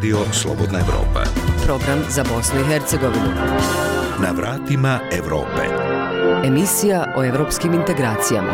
Radio Slobodna Evropa. Program za Bosnu i Hercegovinu. Na vratima Evrope. Emisija o evropskim integracijama.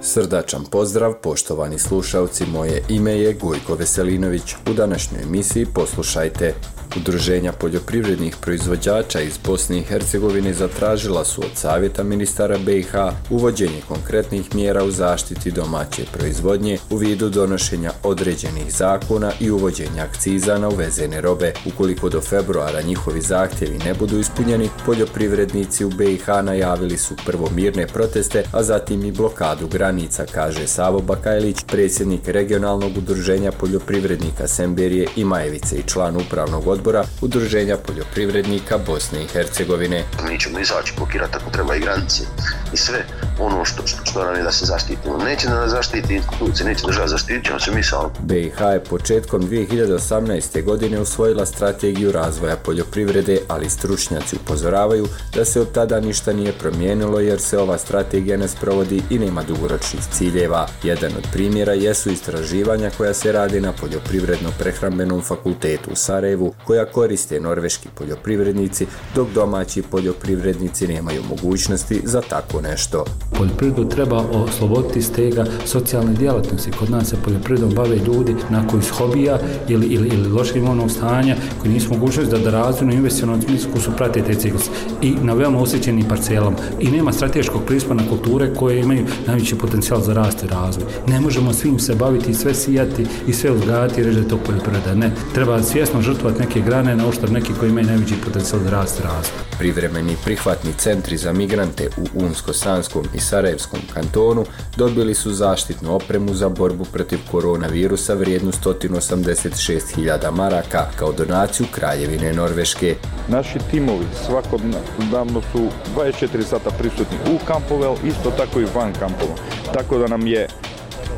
Srdačan pozdrav, poštovani slušalci, moje ime je Gojko Veselinović. U današnjoj emisiji poslušajte Udruženja poljoprivrednih proizvođača iz Bosne i Hercegovine zatražila su od Savjeta ministara BiH uvođenje konkretnih mjera u zaštiti domaće proizvodnje u vidu donošenja određenih zakona i uvođenja akciza na uvezene robe. Ukoliko do februara njihovi zahtjevi ne budu ispunjeni, poljoprivrednici u BiH najavili su prvo mirne proteste, a zatim i blokadu granica, kaže Savo Bakajlić, predsjednik regionalnog udruženja poljoprivrednika Semberije i Majevice i član upravnog odbora odbora Udruženja poljoprivrednika Bosne i Hercegovine. Mi ćemo izaći blokirati ako treba i granice i sve ono što, što, što nam je da se zaštitimo. Neće da nas zaštiti institucije, neće država zaštiti, ćemo se mi sami. BiH je početkom 2018. godine usvojila strategiju razvoja poljoprivrede, ali stručnjaci upozoravaju da se od tada ništa nije promijenilo jer se ova strategija ne sprovodi i nema dugoročnih ciljeva. Jedan od primjera jesu istraživanja koja se radi na poljoprivredno-prehrambenom fakultetu u Sarajevu, koja koriste norveški poljoprivrednici, dok domaći poljoprivrednici nemaju mogućnosti za tako nešto. Poljoprivredu treba osloboditi stega socijalne djelatnosti. Kod nas se poljoprivredom bave ljudi na koji hobija ili, ili, ili lošeg imovnog stanja, koji nisu mogućnosti da, da razvijeno investicionalnom smisku su prate te ciklus i na veoma osjećenim parcelama. I nema strateškog pristupa na kulture koje imaju najveći potencijal za rast i razvoj. Ne možemo svim se baviti i sve sijati i sve uzgajati i reći da je to poljoprivreda. Ne, treba svjesno žrtvovati neke grane na oštar neki koji imaju najveći potencijal za rast i razvoj. Privremeni prihvatni centri za migrante u Unsko-Sanskom i Sarajevskom kantonu dobili su zaštitnu opremu za borbu protiv koronavirusa vrijednu 186.000 maraka kao donaciju Kraljevine Norveške. Naši timovi svakodnevno su 24 sata prisutni u kampove, isto tako i van kampova. Tako da nam je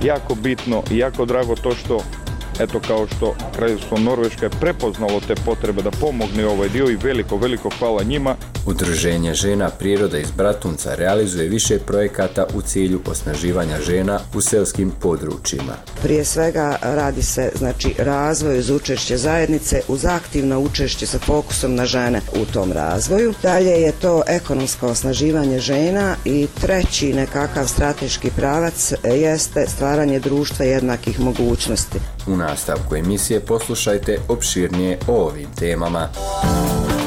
jako bitno i jako drago to što eto kao što kraljevstvo Norveška je prepoznalo te potrebe da pomogne ovaj dio i veliko, veliko hvala njima. Udruženje žena priroda iz Bratunca realizuje više projekata u cilju osnaživanja žena u selskim područjima. Prije svega radi se znači razvoj uz učešće zajednice uz aktivno učešće sa fokusom na žene u tom razvoju. Dalje je to ekonomsko osnaživanje žena i treći nekakav strateški pravac jeste stvaranje društva jednakih mogućnosti. U nastavku emisije poslušajte opširnije o ovim temama.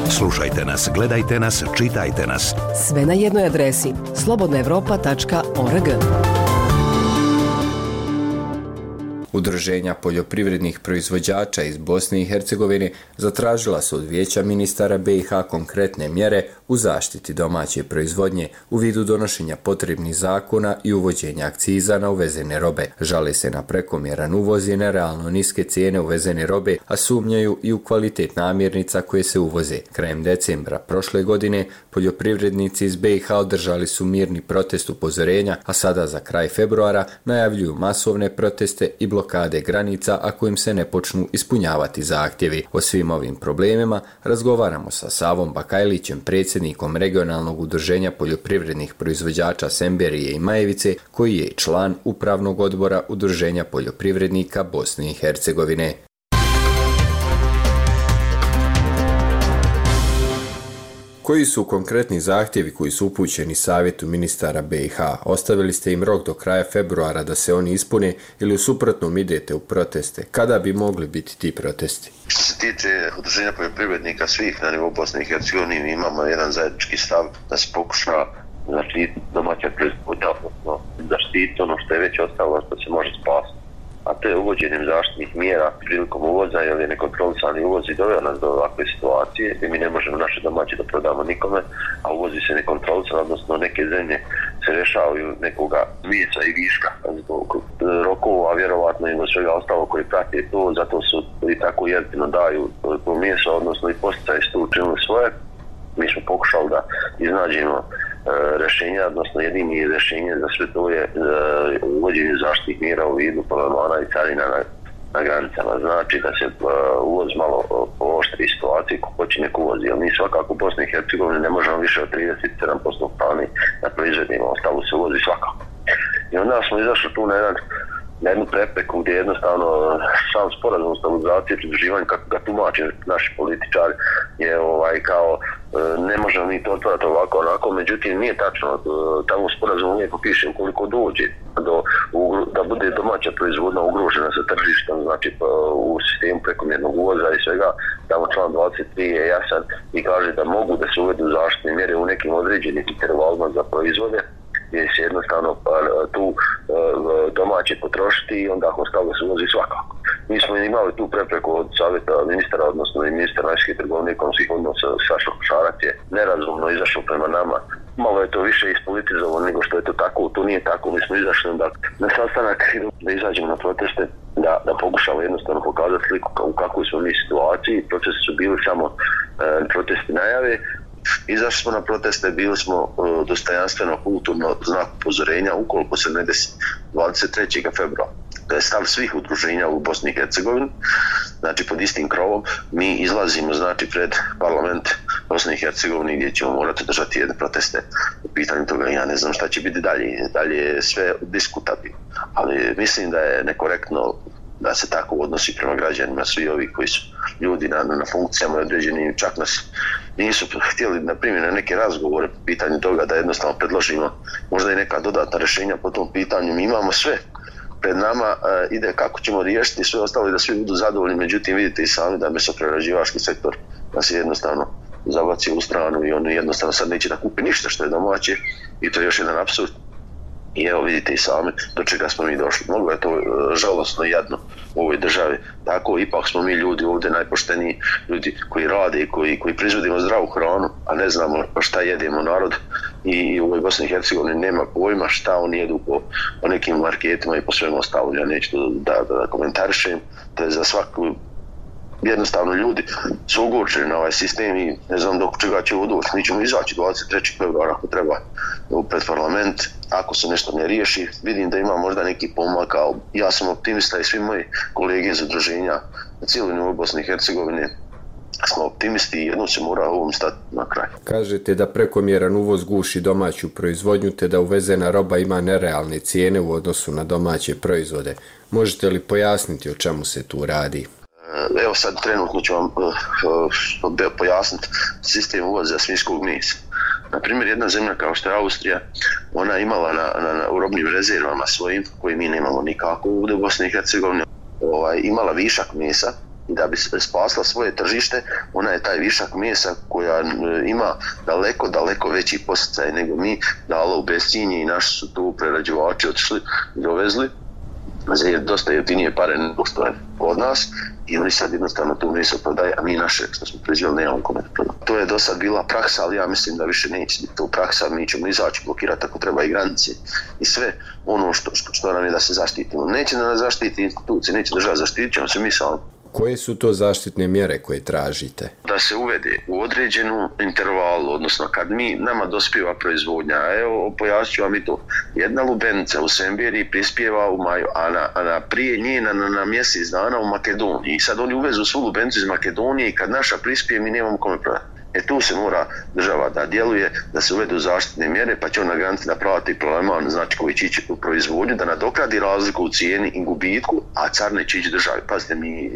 Slušajte nas, gledajte nas, čitajte nas. Sve na jednoj adresi slobodnaevropa.org. Udruženja poljoprivrednih proizvođača iz Bosne i Hercegovine zatražila su od vijeća ministara BiH konkretne mjere u zaštiti domaće proizvodnje u vidu donošenja potrebnih zakona i uvođenja akciza na uvezene robe. Žale se na prekomjeran uvoz i nerealno niske cijene uvezene robe, a sumnjaju i u kvalitet namirnica koje se uvoze. Krajem decembra prošle godine poljoprivrednici iz BiH održali su mirni protest upozorenja, a sada za kraj februara najavljuju masovne proteste i blokade granica ako im se ne počnu ispunjavati zahtjevi. O svim ovim problemima razgovaramo sa Savom Bakajlićem, predsjednikom predsjednikom regionalnog udruženja poljoprivrednih proizvođača Semberije i Majevice, koji je član upravnog odbora udruženja poljoprivrednika Bosne i Hercegovine. Koji su konkretni zahtjevi koji su upućeni savjetu ministara BiH? Ostavili ste im rok do kraja februara da se oni ispune ili u suprotnom idete u proteste? Kada bi mogli biti ti protesti? Što se tiče udruženja poljoprivrednika svih na nivou Bosne i Hercegovine, mi imamo jedan zajednički stav da se pokuša zaštiti domaća proizvodnja, odnosno zaštiti ono što je već ostalo, što se može spasiti a to je uvođenjem zaštitnih mjera prilikom uvoza ili nekontrolisani uvoz i doveo nas do ovakve situacije gdje mi ne možemo naše domaće da prodamo nikome, a uvozi se nekontrolisan, odnosno neke zemlje se rešavaju nekoga mjesa i viška zbog e, rokova, a vjerovatno i svega ostalo koji prati to, zato su i tako jedino daju to mjesto, odnosno i postaje su učinili svoje. Mi smo pokušali da iznađemo E, rešenja, odnosno jedini rešenje za sve to je e, uvođenje zaštitnih mjera u vidu polemana i carina na, na granicama. Znači da se uh, uvoz malo pooštri situacije ko počine neko uvozi, jer mi svakako u Bosni i Hercegovini ne možemo više od 37% hrane da proizvedimo, ostalo se uvozi svakako. I onda smo izašli tu na jedan na jednu prepreku gdje jednostavno sam sporazum stabilizacije i pridruživanja kako ga tumače naši političari je ovaj kao e, ne možemo mi to otvarati ovako onako, međutim nije tačno, e, tamo sporazum uvijek piše ukoliko dođe do, u, da bude domaća proizvodna ugrožena sa tržištem, znači pa, u sistemu prekomjernog uvoza i svega, tamo član 23 je jasan i kaže da mogu da se uvedu zaštitne mjere u nekim određenim intervalima za proizvode, gdje se jednostavno pa, tu domaće potrošiti i onda ostalo se uvozi svakako. Mi smo imali tu prepreku od savjeta ministra, odnosno i ministra trgovine trgovnih konskih odnosa Sašo Košarac je nerazumno izašao prema nama. Malo je to više ispolitizovano nego što je to tako, to nije tako, mi smo izašli onda na sastanak da izađemo na proteste, da, da pokušamo jednostavno pokazati sliku u kakvoj smo mi situaciji. Procesi su bili samo e, protesti najave, Izašli smo na proteste, bili smo uh, dostojanstveno kulturno znak upozorenja ukoliko se ne desi 23. februara. To je stav svih udruženja u Bosni i Hercegovini, znači pod istim krovom. Mi izlazimo znači pred parlament Bosne i Hercegovine gdje ćemo morati držati jedne proteste u pitanju toga. Ja ne znam šta će biti dalje, dalje je sve diskutabilno. Ali mislim da je nekorektno da se tako odnosi prema građanima, svi ovi koji su ljudi na, na funkcijama određenim, čak nas nisu htjeli na primjer na neke razgovore po pitanju toga da jednostavno predložimo možda i neka dodatna rješenja po tom pitanju. Mi imamo sve pred nama e, ide kako ćemo riješiti sve ostalo i da svi budu zadovoljni, međutim vidite i sami da mesoprerađivački sektor nas je jednostavno zabacio u stranu i oni jednostavno sad neće da kupi ništa što je domaće i to je još jedan absurd. I evo vidite i sami do čega smo mi došli. Mnogo je to e, žalostno i jadno u ovoj državi. Tako ipak smo mi ljudi ovdje najpošteniji ljudi koji rade i koji, koji prizvodimo zdravu hranu, a ne znamo šta jedemo narod. I, i u ovoj Bosni i Hercegovini nema pojma šta oni jedu po, po nekim marketima i po svemu ostalo. Ja neću da, da, da komentarišem. To je za svaku jednostavno ljudi su ogorčeni na ovaj sistem i ne znam dok čega će udoći. Mi ćemo izaći 23. februara ako treba pred parlament. Ako se nešto ne riješi, vidim da ima možda neki pomak, ali ja sam optimista i svi moji kolege iz udruženja na cijeloj nivou Bosne i Hercegovine smo optimisti i jedno se mora ovom stati na kraj. Kažete da prekomjeran uvoz guši domaću proizvodnju te da uvezena roba ima nerealne cijene u odnosu na domaće proizvode. Možete li pojasniti o čemu se tu radi? Eh, evo sad trenutno ću vam eh, eh, uh, uh, pojasniti sistem uvoza svinjskog mesa. Na primjer, jedna zemlja kao što je Austrija, ona imala na, na, na urobnim rezervama svojim, koji mi nemamo nikako ovdje u Bosni i Hercegovini, ovaj, imala višak mesa i da bi spasla svoje tržište, ona je taj višak mesa koja ima daleko, daleko veći posjecaj nego mi, dala u bestinje i naši su tu prerađivači otišli i dovezli za dosta jeftinije pare nego što je od nas i oni sad jednostavno tu meso prodaje, a mi naše što smo proizvjeli nemamo kome prodati. To je do sad bila praksa, ali ja mislim da više neće biti to praksa, mi ćemo izaći, blokirati ako treba i granice i sve ono što, što, što nam je da se zaštitimo. Neće da nas zaštiti institucije, neće država zaštiti, ćemo se mi sami. Koje su to zaštitne mjere koje tražite? Se uvede u određenu intervalu, odnosno kad mi nama dospiva proizvodnja, evo pojasnit vam i to, jedna lubenica u Semberi prispjeva u maju, a na, a na prije nje na, na, na mjesec dana u Makedoniji. I sad oni uvezu svu lubenicu iz Makedonije i kad naša prispije mi nemamo kome prodati. E tu se mora država da djeluje, da se uvedu zaštitne mjere, pa će on na granici napraviti problema, znači koji će ići u proizvodnju, da nadokradi razliku u cijeni i gubitku, a car neće ići državi. Pazite, mi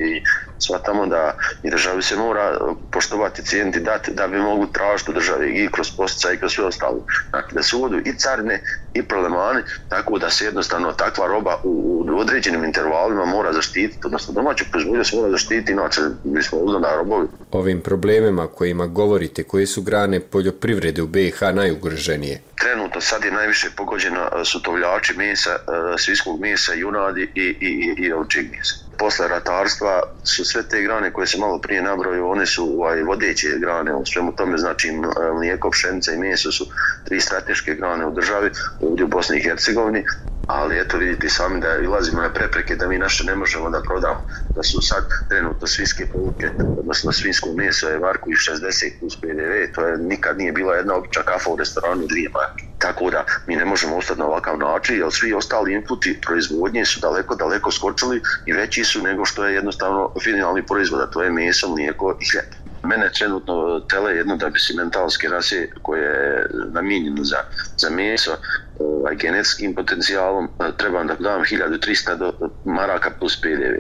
shvatamo da i državi se mora poštovati cijeniti dati da bi mogu tražiti u državi i kroz postica i kroz sve ostalo. Znači da se uvodu i carne i problemani, tako da se jednostavno takva roba u, u određenim intervalima mora zaštititi, odnosno domaću proizvodnju se mora zaštititi, inače mi smo uzmano robovi. Ovim problemima kojima govorite, koje su grane poljoprivrede u BiH najugroženije? Trenutno sad je najviše pogođeno e, su tovljači mesa, e, svinskog mesa, junadi i, i, i, i ovčeg mesa. Posle ratarstva su sve te grane koje se malo prije nabroju, one su ovaj, vodeće grane. U svemu tome, znači e, mlijeko, pšenica i meso su tri strateške grane u državi, ovdje u Bosni i Hercegovini, ali eto vidite sami da ilazimo na prepreke da mi naše ne možemo da prodamo. Da su sad trenutno svinske poluke odnosno svinsko meso je varku i 60 plus PDV to je nikad nije bila jedna obična kafa u restoranu dvije marke. Tako da mi ne možemo ostati na ovakav način jer svi ostali inputi proizvodnje su daleko daleko skočili i veći su nego što je jednostavno finalni proizvod a to je meso, mlijeko i hljeb mene trenutno e, tele jedno da bi si mentalske rase koje je namijenjeno za, za meso ovaj, genetskim potencijalom, e, trebam da dam 1300 do maraka plus PDV.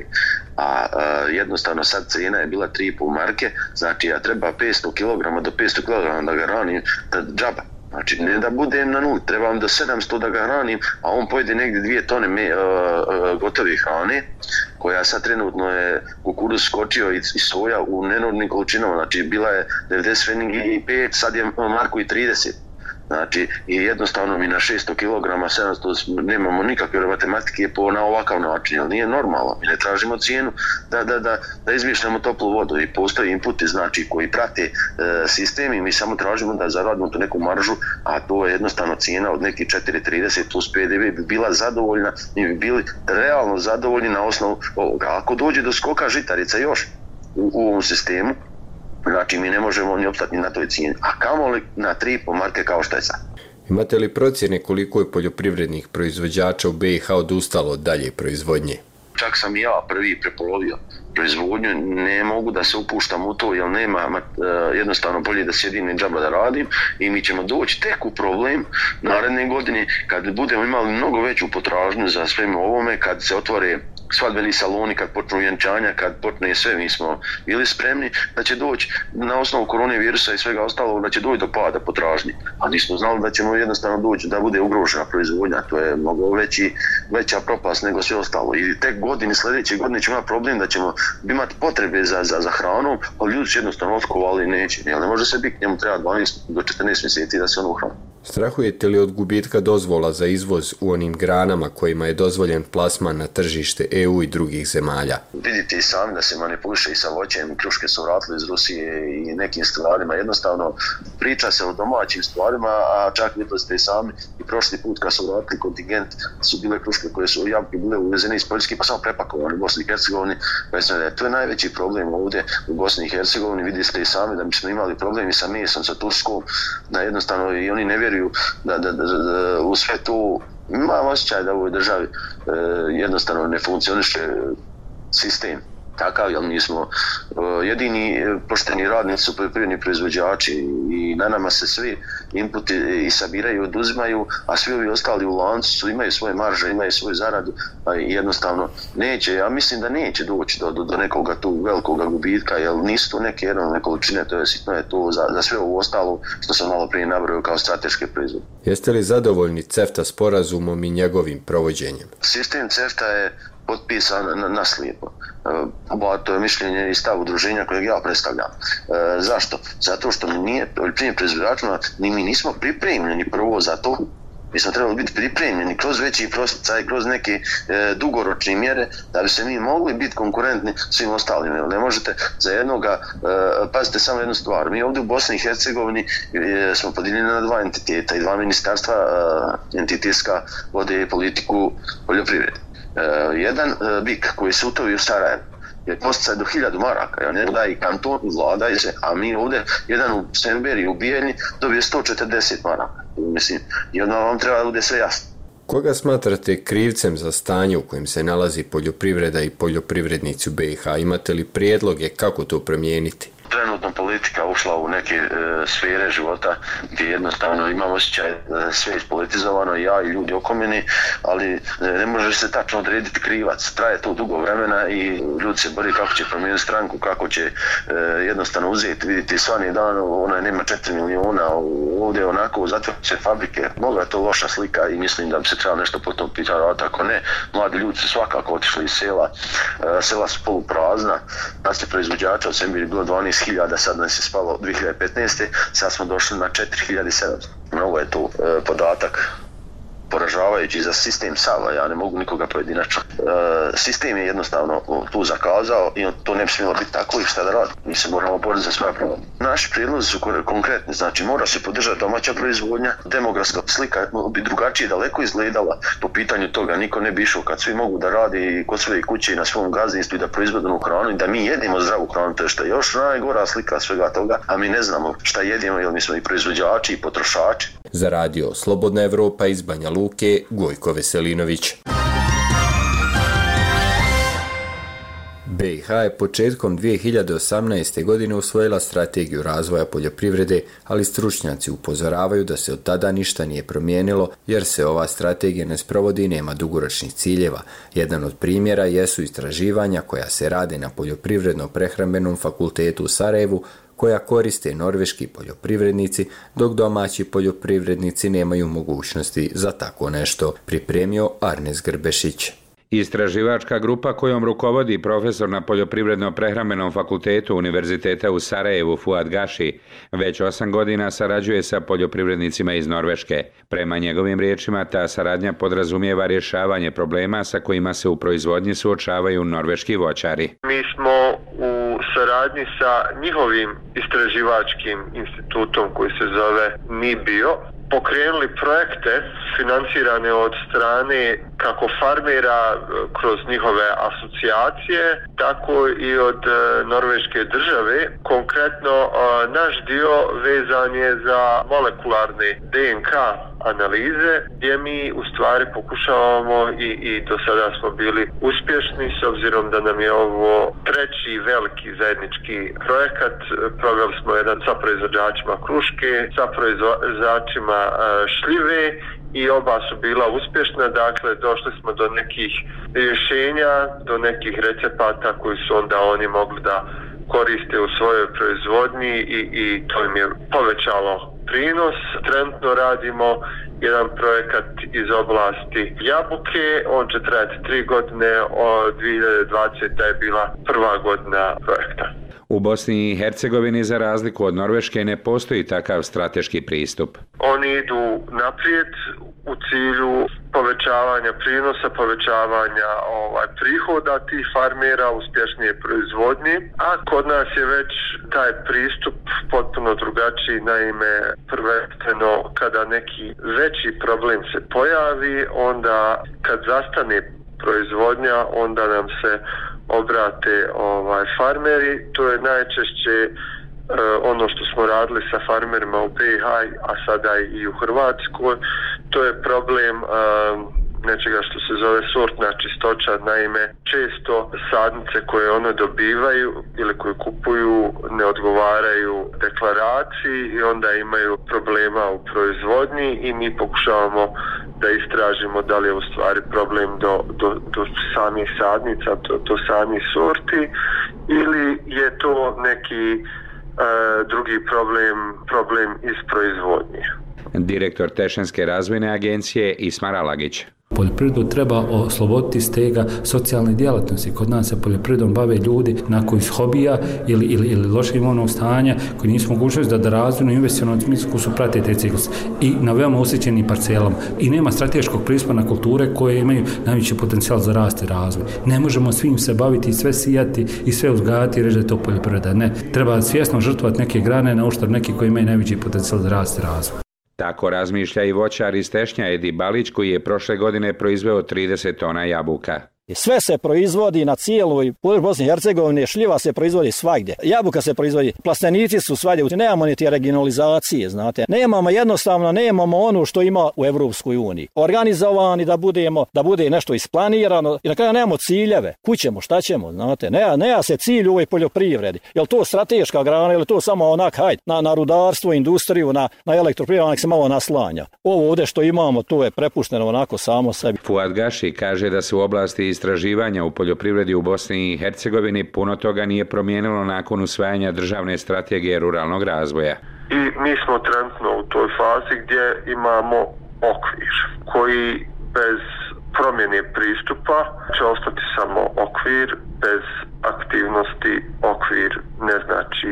A, a jednostavno sad cijena je bila 3,5 marke, znači ja treba 500 kg do 500 kg da ga ranim, da džaba. Znači, ne da budem na nul, trebam do 700 da ga hranim, a on pojede negdje dvije tone me, e, e, uh, uh, gotovi hrane, koja sad trenutno je kukuruz skočio i, i soja u nenormnim količinama, znači bila je 90 i 5, sad je Marko i 30. Znači, i jednostavno mi na 600 kg, 700, nemamo nikakve matematike po na ovakav način, jer nije normalno. Mi ne tražimo cijenu da, da, da, da izmišljamo toplu vodu i postoje inputi znači, koji prate e, sistem i mi samo tražimo da zaradimo tu neku maržu, a to je jednostavno cijena od neki 4,30 plus PDV bi bila zadovoljna, mi bi bili realno zadovoljni na osnovu ovoga. Ako dođe do skoka žitarica još u, u ovom sistemu, Znači, mi ne možemo ni opstati na toj cijeni. A kamo li na tri po marke kao što je sad? Imate li procjene koliko je poljoprivrednih proizvođača u BiH odustalo od dalje proizvodnje? Čak sam ja prvi prepolovio proizvodnju, ne mogu da se upuštam u to, jer nema uh, jednostavno bolje da sjedim i džaba da radim i mi ćemo doći tek u problem naredne godine kad budemo imali mnogo veću potražnju za sveme ovome, kad se otvore svadbeni saloni kad počnu vjenčanja, kad počne sve, mi smo bili spremni da će doći na osnovu korone virusa i svega ostalog, da će doći do pada potražnje. A nismo znali da ćemo jednostavno doći da bude ugrožena proizvodnja, to je mnogo veći, veća propast nego sve ostalo. I tek godine, sljedeće godine ćemo imati problem da ćemo imati potrebe za, za, za hranom, ali ljudi su jednostavno otkovali neće. Jel ne može se biti, njemu treba 12 do 14 mjeseci da se ono hrani. Strahujete li od gubitka dozvola za izvoz u onim granama kojima je dozvoljen plasman na tržište EU i drugih zemalja? Vidite i sami da se manipuliše i sa voćem, kruške su vratili iz Rusije i nekim stvarima. Jednostavno priča se o domaćim stvarima, a čak vidjeli ste i sami i prošli put kad su vratili kontingent su bile kruške koje su javke bile uvezene iz Poljske pa samo prepakovane u Bosni i Hercegovini. Pa je, to je najveći problem ovdje u Bosni i Hercegovini. Vidite ste i sami da mi smo imali problemi sa mesom, sa Turskom, da jednostavno i oni ne vjeruju da, da, da, da u sve to. Imam osjećaj da u ovoj državi e, jednostavno ne funkcioniše sistem takav, jer mi smo uh, jedini pošteni radnici su poljoprivredni proizvođači i na nama se svi inputi i sabiraju, oduzimaju, a svi ovi ostali u lancu su, imaju svoje marže, imaju svoju zaradu, a jednostavno neće, ja mislim da neće doći do, do, do nekoga tu velikog gubitka, jer nisu to neke jednome količine, to je sitno je to za, za sve ovo ostalo što sam malo prije nabrojio kao strateške proizvode. Jeste li zadovoljni CEFTA sporazumom i njegovim provođenjem? Sistem CEFTA je potpisan na, na slijepo. E, to je mišljenje i stav udruženja kojeg ja predstavljam. E, zašto? Zato što mi nije, poljoprivrednim proizvođačima, ni mi nismo pripremljeni prvo za to, mi smo trebali biti pripremljeni kroz veći prosticaj, kroz neke e, dugoročne mjere, da bi se mi mogli biti konkurentni svim ostalim. Ne možete za jednoga, e, pazite samo jednu stvar, mi ovdje u Bosni i Hercegovini e, smo podijeljeni na dva entiteta i dva ministarstva e, entitetska vode politiku poljoprivrede uh, jedan uh, bik koji se utovi u Sarajevo je posticaj do hiljadu maraka, ja ne da i kanton vlada se, a mi ovdje jedan u Semberi u Bijeni, dobije 140 maraka. Mislim, i onda vam treba da bude sve jasno. Koga smatrate krivcem za stanje u kojem se nalazi poljoprivreda i poljoprivrednici u BiH? Imate li prijedloge kako to promijeniti? Trenutno politika ušla u neke e, sfere života gdje jednostavno imam osjećaj e, da sve ispolitizovano, ja i ljudi oko meni, ali e, ne može se tačno odrediti krivac. Traje to dugo vremena i ljudi se bori kako će promijeniti stranku, kako će e, jednostavno uzeti, vidite, svani dan ona nema 4 miliona, ovdje onako zatvore se fabrike, mnogo je to loša slika i mislim da bi se trebalo nešto po tom pitanju, a tako ne, mladi ljudi su svakako otišli iz sela, e, sela su poluprazna, nas je proizvođača, od Sembiri bilo 12 hiljada, sad nas je spalo 2015. Sad smo došli na 4700. Mnogo je to e, podatak poražavajući za sistem Sava, ja ne mogu nikoga pojedinačno. E, sistem je jednostavno tu zakazao i to ne bi smjelo biti tako i šta da radi. Mi se moramo boriti za svoje pravo. Naši prijedlozi su konkretni, znači mora se podržati domaća proizvodnja, demografska slika bi drugačije daleko izgledala po pitanju toga. Niko ne bi išao kad svi mogu da radi kod svoje kuće i na svom gazdinstvu i da proizvodimo hranu i da mi jedimo zdravu hranu, to je što je još najgora slika svega toga, a mi ne znamo šta jedimo, jer mi smo i proizvođači i potrošači. Za radio Slobodna Evropa iz Banja Luke, Gojko Veselinović. BiH je početkom 2018. godine usvojila strategiju razvoja poljoprivrede, ali stručnjaci upozoravaju da se od tada ništa nije promijenilo jer se ova strategija ne sprovodi i nema dugoročnih ciljeva. Jedan od primjera jesu istraživanja koja se rade na poljoprivredno-prehrambenom fakultetu u Sarajevu, koja koriste norveški poljoprivrednici, dok domaći poljoprivrednici nemaju mogućnosti za tako nešto, pripremio Arnes Grbešić. Istraživačka grupa kojom rukovodi profesor na Poljoprivredno-prehrambenom fakultetu Univerziteta u Sarajevu Fuad Gaši već osam godina sarađuje sa poljoprivrednicima iz Norveške. Prema njegovim riječima ta saradnja podrazumijeva rješavanje problema sa kojima se u proizvodnji suočavaju norveški voćari. Mi smo u saradnji sa njihovim istraživačkim institutom koji se zove NIBIO, pokrenuli projekte financirane od strane kako farmera e, kroz njihove asocijacije, tako i od e, norveške države. Konkretno, e, naš dio vezan je za molekularni DNK analize gdje mi u stvari pokušavamo i, i do sada smo bili uspješni s obzirom da nam je ovo treći veliki zajednički projekat. Proveli smo jedan sa proizvođačima kruške, sa proizvođačima e, šljive i oba su bila uspješna, dakle došli smo do nekih rješenja, do nekih recepata koji su onda oni mogli da koriste u svojoj proizvodnji i, i to im je povećalo prinos. Trenutno radimo jedan projekat iz oblasti jabuke, on će trajati tri godine, od 2020. je bila prva godina projekta. U Bosni i Hercegovini za razliku od Norveške ne postoji takav strateški pristup. Oni idu naprijed u cilju povećavanja prinosa, povećavanja ovaj prihoda tih farmera, uspješnije proizvodnje, a kod nas je već taj pristup potpuno drugačiji, naime prvenstveno kada neki veći problem se pojavi, onda kad zastane proizvodnja, onda nam se obrate ovaj farmeri, to je najčešće E, ono što smo radili sa farmerima u BiH, a sada i u Hrvatskoj, to je problem uh, nečega što se zove sortna čistoća, naime često sadnice koje one dobivaju ili koje kupuju ne odgovaraju deklaraciji i onda imaju problema u proizvodnji i mi pokušavamo da istražimo da li je u stvari problem do, do, do samih sadnica, do, do samih sorti ili je to neki E, drugi problem, problem iz proizvodnje. Direktor Tešenske razvojne agencije Ismar Alagić. Poljoprivredu treba osloboditi stega socijalne djelatnosti. Kod nas se poljoprivredom bave ljudi nakon iz hobija ili, ili, ili lošeg imovnog stanja koji nisu mogućnosti da, da razvijenu investicionalnom smislu su prate te ciklus i na veoma usjećenim parcelama. I nema strateškog prispa na kulture koje imaju najveći potencijal za rast i razvoj. Ne možemo svim se baviti i sve sijati i sve uzgajati i reći da je to poljoprivreda. Ne. Treba svjesno žrtvovati neke grane na uštar neki koji imaju najveći potencijal za rast i razvoj. Tako razmišlja i voćar iz Tešnja Edi Balić koji je prošle godine proizveo 30 tona jabuka. I sve se proizvodi na cijeloj području Bosne i Hercegovine, šljiva se proizvodi svagdje, jabuka se proizvodi, plastenici su svagdje, nemamo ni te regionalizacije, znate. Nemamo jednostavno, nemamo ono što ima u Evropskoj uniji. Organizovani da budemo, da bude nešto isplanirano i na kraju nemamo ciljeve. Kućemo, šta ćemo, znate. Ne, ne se cilj u ovoj poljoprivredi. Je li to strateška grana ili to samo onak, hajde, na, na rudarstvo, industriju, na, na elektroprivredu, onak se malo naslanja. Ovo ovdje što imamo, to je prepušteno onako samo sebi. Fuad Gaši kaže da se u oblasti istraživanja u poljoprivredi u Bosni i Hercegovini puno toga nije promijenilo nakon usvajanja državne strategije ruralnog razvoja. I mi smo trenutno u toj fazi gdje imamo okvir koji bez promjene pristupa će ostati samo okvir, bez aktivnosti okvir ne znači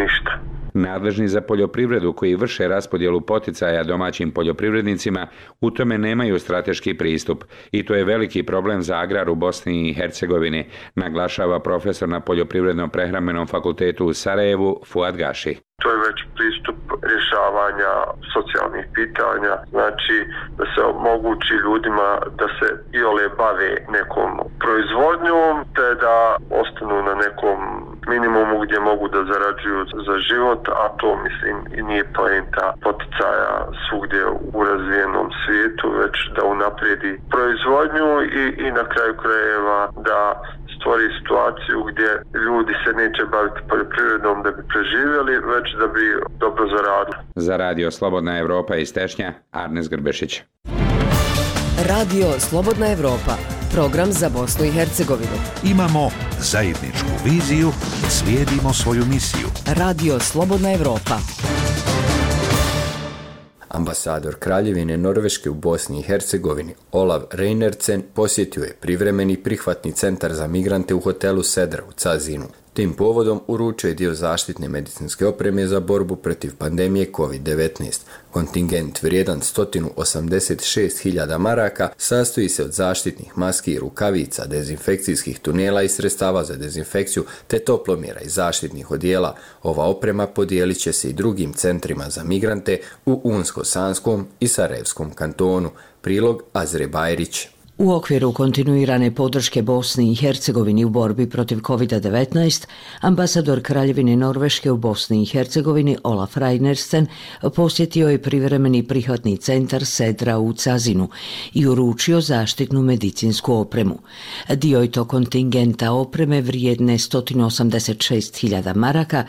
ništa. Nadležni za poljoprivredu koji vrše raspodjelu poticaja domaćim poljoprivrednicima u tome nemaju strateški pristup i to je veliki problem za agrar u Bosni i Hercegovini, naglašava profesor na poljoprivrednom prehrambenom fakultetu u Sarajevu Fuad Gaši. To je već pristup rješavanja socijalnih pitanja, znači da se omogući ljudima da se i ole bave nekom proizvodnjom, te da ostanu na nekom minimumu gdje mogu da zarađuju za život, a to mislim i nije poenta poticaja svugdje u razvijenom svijetu, već da unaprijedi proizvodnju i, i na kraju krajeva da stvori situaciju gdje ljudi se neće baviti poljoprivredom da bi preživjeli, već da bi dobro zaradili. Za radio Slobodna Evropa iz Tešnja, Arnes Grbešić. Radio Slobodna Evropa, program za Bosnu i Hercegovinu. Imamo zajedničku viziju, slijedimo svoju misiju. Radio Slobodna Evropa. Ambasador Kraljevine Norveške u Bosni i Hercegovini Olav Reinercen posjetio je privremeni prihvatni centar za migrante u hotelu Sedra u Cazinu. Tim povodom uručuje dio zaštitne medicinske opreme za borbu protiv pandemije COVID-19. Kontingent vrijedan 186.000 maraka sastoji se od zaštitnih maski i rukavica, dezinfekcijskih tunela i sredstava za dezinfekciju te toplomjera i zaštitnih odijela. Ova oprema podijelit će se i drugim centrima za migrante u Unsko-Sanskom i Sarajevskom kantonu. Prilog Azre Bajrić. U okviru kontinuirane podrške Bosni i Hercegovini u borbi protiv COVID-19, ambasador Kraljevine Norveške u Bosni i Hercegovini Olaf Reinersten posjetio je privremeni prihvatni centar Sedra u Cazinu i uručio zaštitnu medicinsku opremu. Dio je to kontingenta opreme vrijedne 186.000 maraka,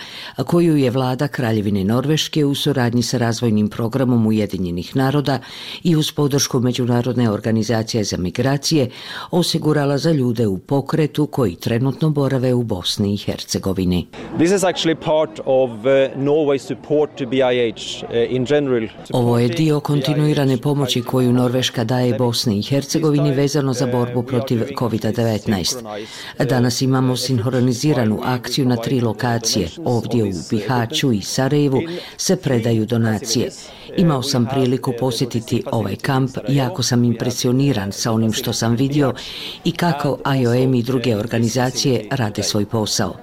koju je vlada Kraljevine Norveške u suradnji sa razvojnim programom Ujedinjenih naroda i uz podršku Međunarodne organizacije za migraciju migracije osigurala za ljude u pokretu koji trenutno borave u Bosni i Hercegovini. This is actually part of uh, Norway support to BIH uh, in general. Ovo je dio kontinuirane pomoći koju Norveška daje Bosni i Hercegovini vezano za borbu protiv COVID-19. Danas imamo sinhroniziranu akciju na tri lokacije. Ovdje u Bihaću i Sarajevu se predaju donacije. Imao sam priliku posjetiti ovaj kamp, jako sam impresioniran sa onim što sam vidio i kako IOM i druge organizacije rade svoj posao.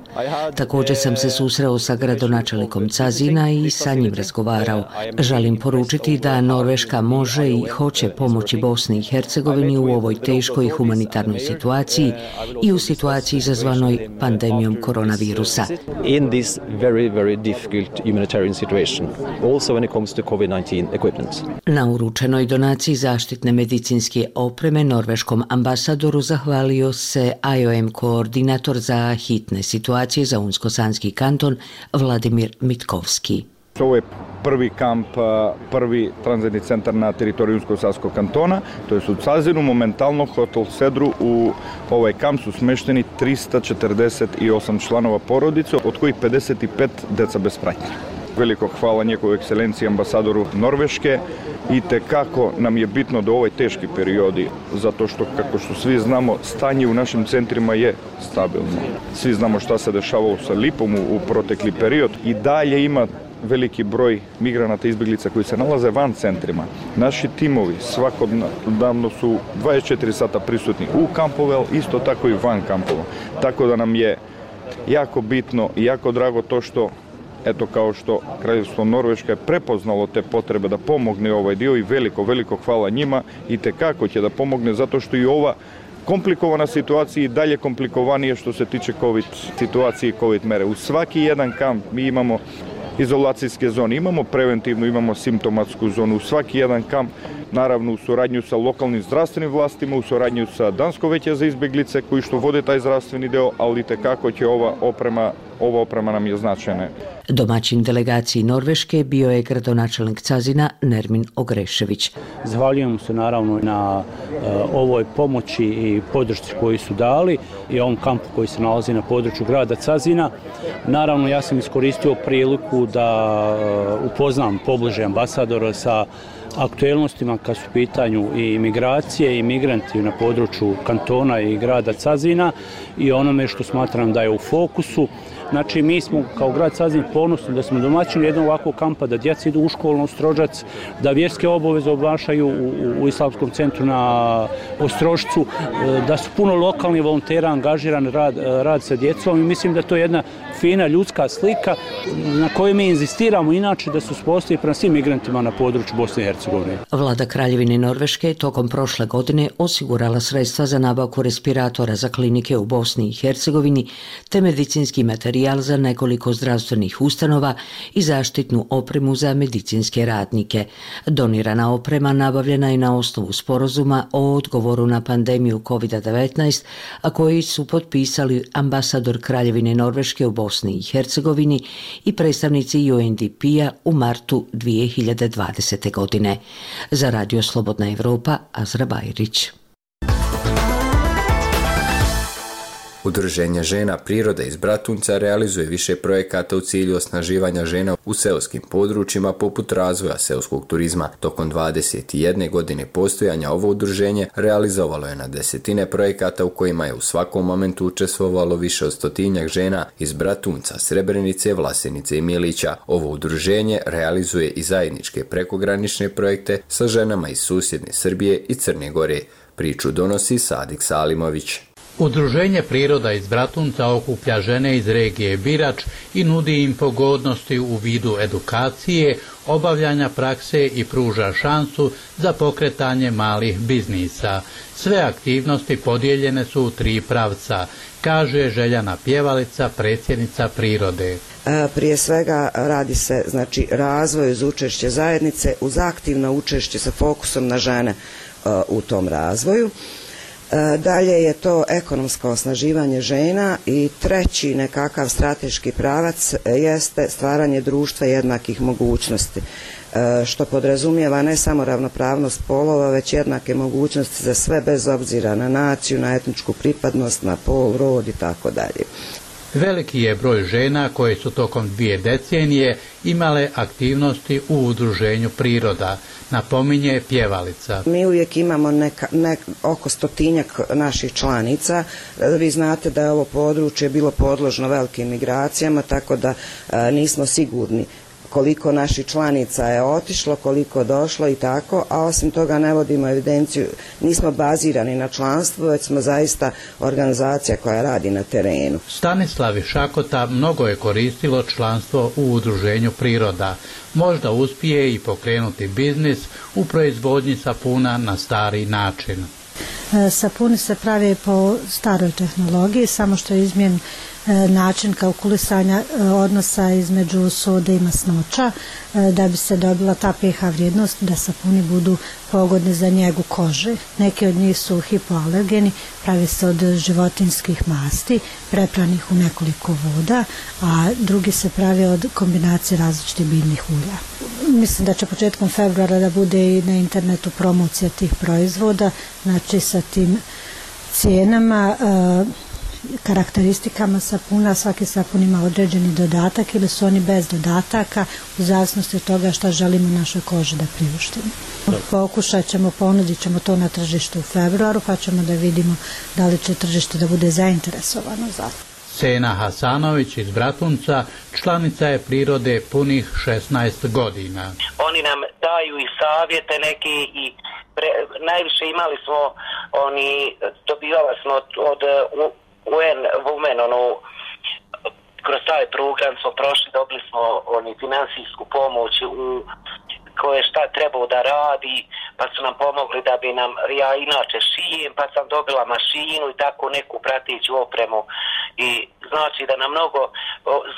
Također sam se susreo sa gradonačelikom Cazina i sa njim razgovarao. Želim poručiti da Norveška može i hoće pomoći Bosni i Hercegovini u ovoj teškoj humanitarnoj situaciji i u situaciji izazvanoj pandemijom koronavirusa. In this very, very difficult humanitarian situation, also when it comes to COVID-19 equipment. Na uručenoj donaciji zaštitne medicinske opreme norveškom ambasadoru zahvalio se IOM koordinator za hitne situacije situacije za Unsko-Sanski kanton Vladimir Mitkovski. Ovo je prvi kamp, prvi tranzitni centar na teritoriju Unsko-Sanskog kantona, to je u Cazinu, momentalno Hotel Sedru u ovaj kamp su smešteni 348 članova porodice, od kojih 55 deca bez pratnje. Veliko hvala njegovu ekscelenciji ambasadoru Norveške i te kako nam je bitno da u ovoj teški periodi, zato što, kako što svi znamo, stanje u našim centrima je stabilno. Svi znamo šta se dešavalo sa Lipom u, u protekli period i dalje ima veliki broj migranata i izbjeglica koji se nalaze van centrima. Naši timovi svakodnevno su 24 sata prisutni u kampove, ali isto tako i van kampova. Tako da nam je jako bitno i jako drago to što Ето као што Крајевство Норвешка е препознало те потреба да помогне овој дел и велико, велико хвала нима и те како ќе да помогне затоа што и ова компликована ситуација и дале компликованија што се тиче ковид ситуација и ковид мере. У сваки еден камп ми имамо изолацијски зони, имамо превентивно, имамо симптоматску зону. У сваки еден камп, наравно, у сорадњу со локални здравствени властима, у сорадњу со Данско веќе за избеглице, кои што води тај здравствени дел, али како ќе ова опрема, ова опрема нам е значена. Domaćin delegaciji Norveške bio je gradonačelnik Cazina Nermin Ogrešević. Zahvaljujem se naravno na e, ovoj pomoći i podršci koji su dali i ovom kampu koji se nalazi na području grada Cazina. Naravno ja sam iskoristio priliku da e, upoznam pobliže ambasadora sa aktuelnostima kad su pitanju i imigracije i migranti na području kantona i grada Cazina i onome što smatram da je u fokusu. Znači, mi smo kao grad Sazin ponosni da smo domaćini jednog ovakvog kampa, da djeca idu u školu u Strođac, da vjerske obaveze oblašaju u, u, u Islamskom centru na Ostrožcu, e, da su puno lokalni volontera angažiran rad, e, rad sa djecom i mislim da to je jedna fina ljudska slika na kojoj mi inzistiramo inače da su spostavi prema svim migrantima na području Bosne i Hercegovine. Vlada Kraljevine Norveške tokom prošle godine osigurala sredstva za nabavku respiratora za klinike u Bosni i Hercegovini te medicinski materijal materijal za nekoliko zdravstvenih ustanova i zaštitnu opremu za medicinske radnike. Donirana oprema nabavljena je na osnovu sporozuma o odgovoru na pandemiju COVID-19, a koji su potpisali ambasador Kraljevine Norveške u Bosni i Hercegovini i predstavnici UNDP-a u martu 2020. godine. Za Radio Slobodna Evropa, Azra Bajrić. Udruženje žena Priroda iz Bratunca realizuje više projekata u cilju osnaživanja žena u seoskim područjima poput razvoja seoskog turizma. Tokom 21. godine postojanja ovo udruženje realizovalo je na desetine projekata u kojima je u svakom momentu učestvovalo više od stotinjak žena iz Bratunca, Srebrenice, Vlasenice i Milića. Ovo udruženje realizuje i zajedničke prekogranične projekte sa ženama iz susjedne Srbije i Crne Gore. Priču donosi Sadik Salimović. Udruženje Priroda iz Bratunca okuplja žene iz regije Birač i nudi im pogodnosti u vidu edukacije, obavljanja prakse i pruža šansu za pokretanje malih biznisa. Sve aktivnosti podijeljene su u tri pravca, kaže Željana Pjevalica, predsjednica Prirode. E, prije svega radi se znači razvoj uz učešće zajednice uz aktivno učešće sa fokusom na žene e, u tom razvoju. E, dalje je to ekonomsko osnaživanje žena i treći nekakav strateški pravac e, jeste stvaranje društva jednakih mogućnosti e, što podrazumijeva ne samo ravnopravnost polova, već jednake mogućnosti za sve bez obzira na naciju, na etničku pripadnost, na pol, rod i tako dalje. Veliki je broj žena koje su tokom dvije decenije imale aktivnosti u udruženju priroda, napominje pjevalica. Mi uvijek imamo neka, ne, oko stotinjak naših članica. Vi znate da je ovo područje bilo podložno velikim migracijama, tako da a, nismo sigurni koliko naših članica je otišlo, koliko došlo i tako, a osim toga ne vodimo evidenciju, nismo bazirani na članstvu, već smo zaista organizacija koja radi na terenu. Stanislavi Šakota mnogo je koristilo članstvo u udruženju priroda. Možda uspije i pokrenuti biznis u proizvodnji sapuna na stari način. E, sapuni se prave po staroj tehnologiji, samo što je izmjen E, način kalkulisanja e, odnosa između sode i masnoća e, da bi se dobila ta pH vrijednost da sapuni budu pogodni za njegu kože. Neki od njih su hipoalergeni, pravi se od životinskih masti, prepranih u nekoliko voda, a drugi se pravi od kombinacije različitih biljnih ulja. Mislim da će početkom februara da bude i na internetu promocija tih proizvoda, znači sa tim cijenama, karakteristikama sapuna, svaki sapun ima određeni dodatak ili su oni bez dodataka u zavisnosti od toga što želimo našoj koži da priuštimo. Pokušat ćemo, ponudit ćemo to na tržištu u februaru pa ćemo da vidimo da li će tržište da bude zainteresovano za to. Sena Hasanović iz Bratunca, članica je prirode punih 16 godina. Oni nam daju i savjete neki i pre, najviše imali smo, oni dobivali smo od, od UN Women, ono, kroz taj program smo prošli, dobili smo oni finansijsku pomoć u koje šta trebao da radi, pa su nam pomogli da bi nam, ja inače šijem, pa sam dobila mašinu i tako neku pratiću opremu i znači da nam mnogo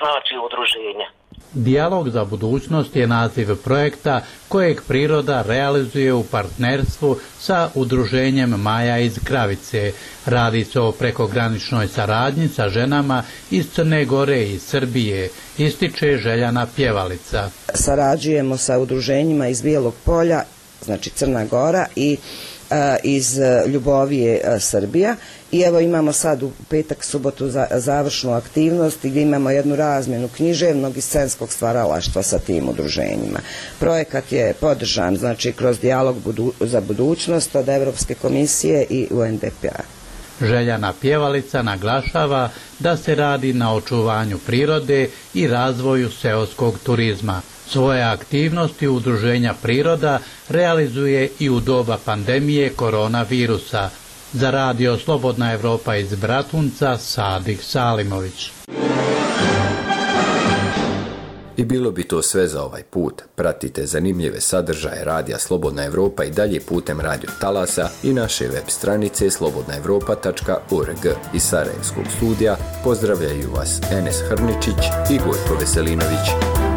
znači udruženja. Dijalog za budućnost je naziv projekta kojeg priroda realizuje u partnerstvu sa udruženjem Maja iz Kravice. Radi se o prekograničnoj saradnji sa ženama iz Crne Gore i Srbije, ističe Željana Pjevalica. Sarađujemo sa udruženjima iz Bijelog polja, znači Crna Gora i e, iz Ljubovije e, Srbija i evo imamo sad u petak subotu za, završnu aktivnost gdje imamo jednu razmjenu književnog i scenskog stvaralaštva sa tim udruženjima. Projekat je podržan znači kroz dijalog budu, za budućnost od Evropske komisije i UNDP-a. Željana Pjevalica naglašava da se radi na očuvanju prirode i razvoju seoskog turizma. Svoje aktivnosti Udruženja priroda realizuje i u doba pandemije koronavirusa. Za radio Slobodna Evropa iz Bratunca, Sadik Salimović. I bilo bi to sve za ovaj put. Pratite zanimljive sadržaje Radija Slobodna Evropa i dalje putem Radio Talasa i naše web stranice slobodnaevropa.org. Iz Sarajevskog studija pozdravljaju vas Enes Hrničić i Gojko Veselinović.